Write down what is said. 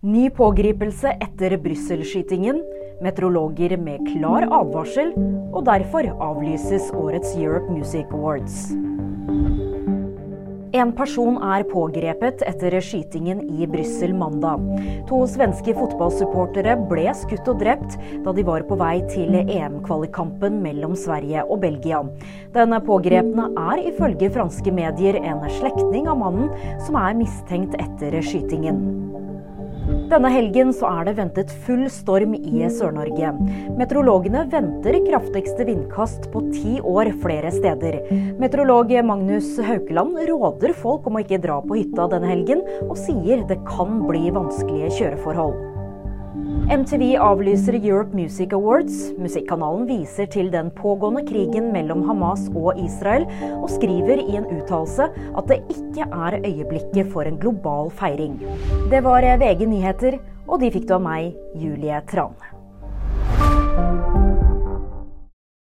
Ny pågripelse etter Brussel-skytingen. Meteorologer med klar advarsel, og derfor avlyses årets Europe Music Awards. En person er pågrepet etter skytingen i Brussel mandag. To svenske fotballsupportere ble skutt og drept da de var på vei til EM-kvalikkampen mellom Sverige og Belgia. Den pågrepne er ifølge franske medier en slektning av mannen som er mistenkt etter skytingen. Denne helgen så er det ventet full storm i Sør-Norge. Meteorologene venter kraftigste vindkast på ti år flere steder. Meteorolog Magnus Haukeland råder folk om å ikke dra på hytta denne helgen, og sier det kan bli vanskelige kjøreforhold. MTV avlyser Europe Music Awards. Musikkanalen viser til den pågående krigen mellom Hamas og Israel, og skriver i en uttalelse at det ikke er øyeblikket for en global feiring. Det var VG nyheter, og de fikk du av meg, Julie Trane.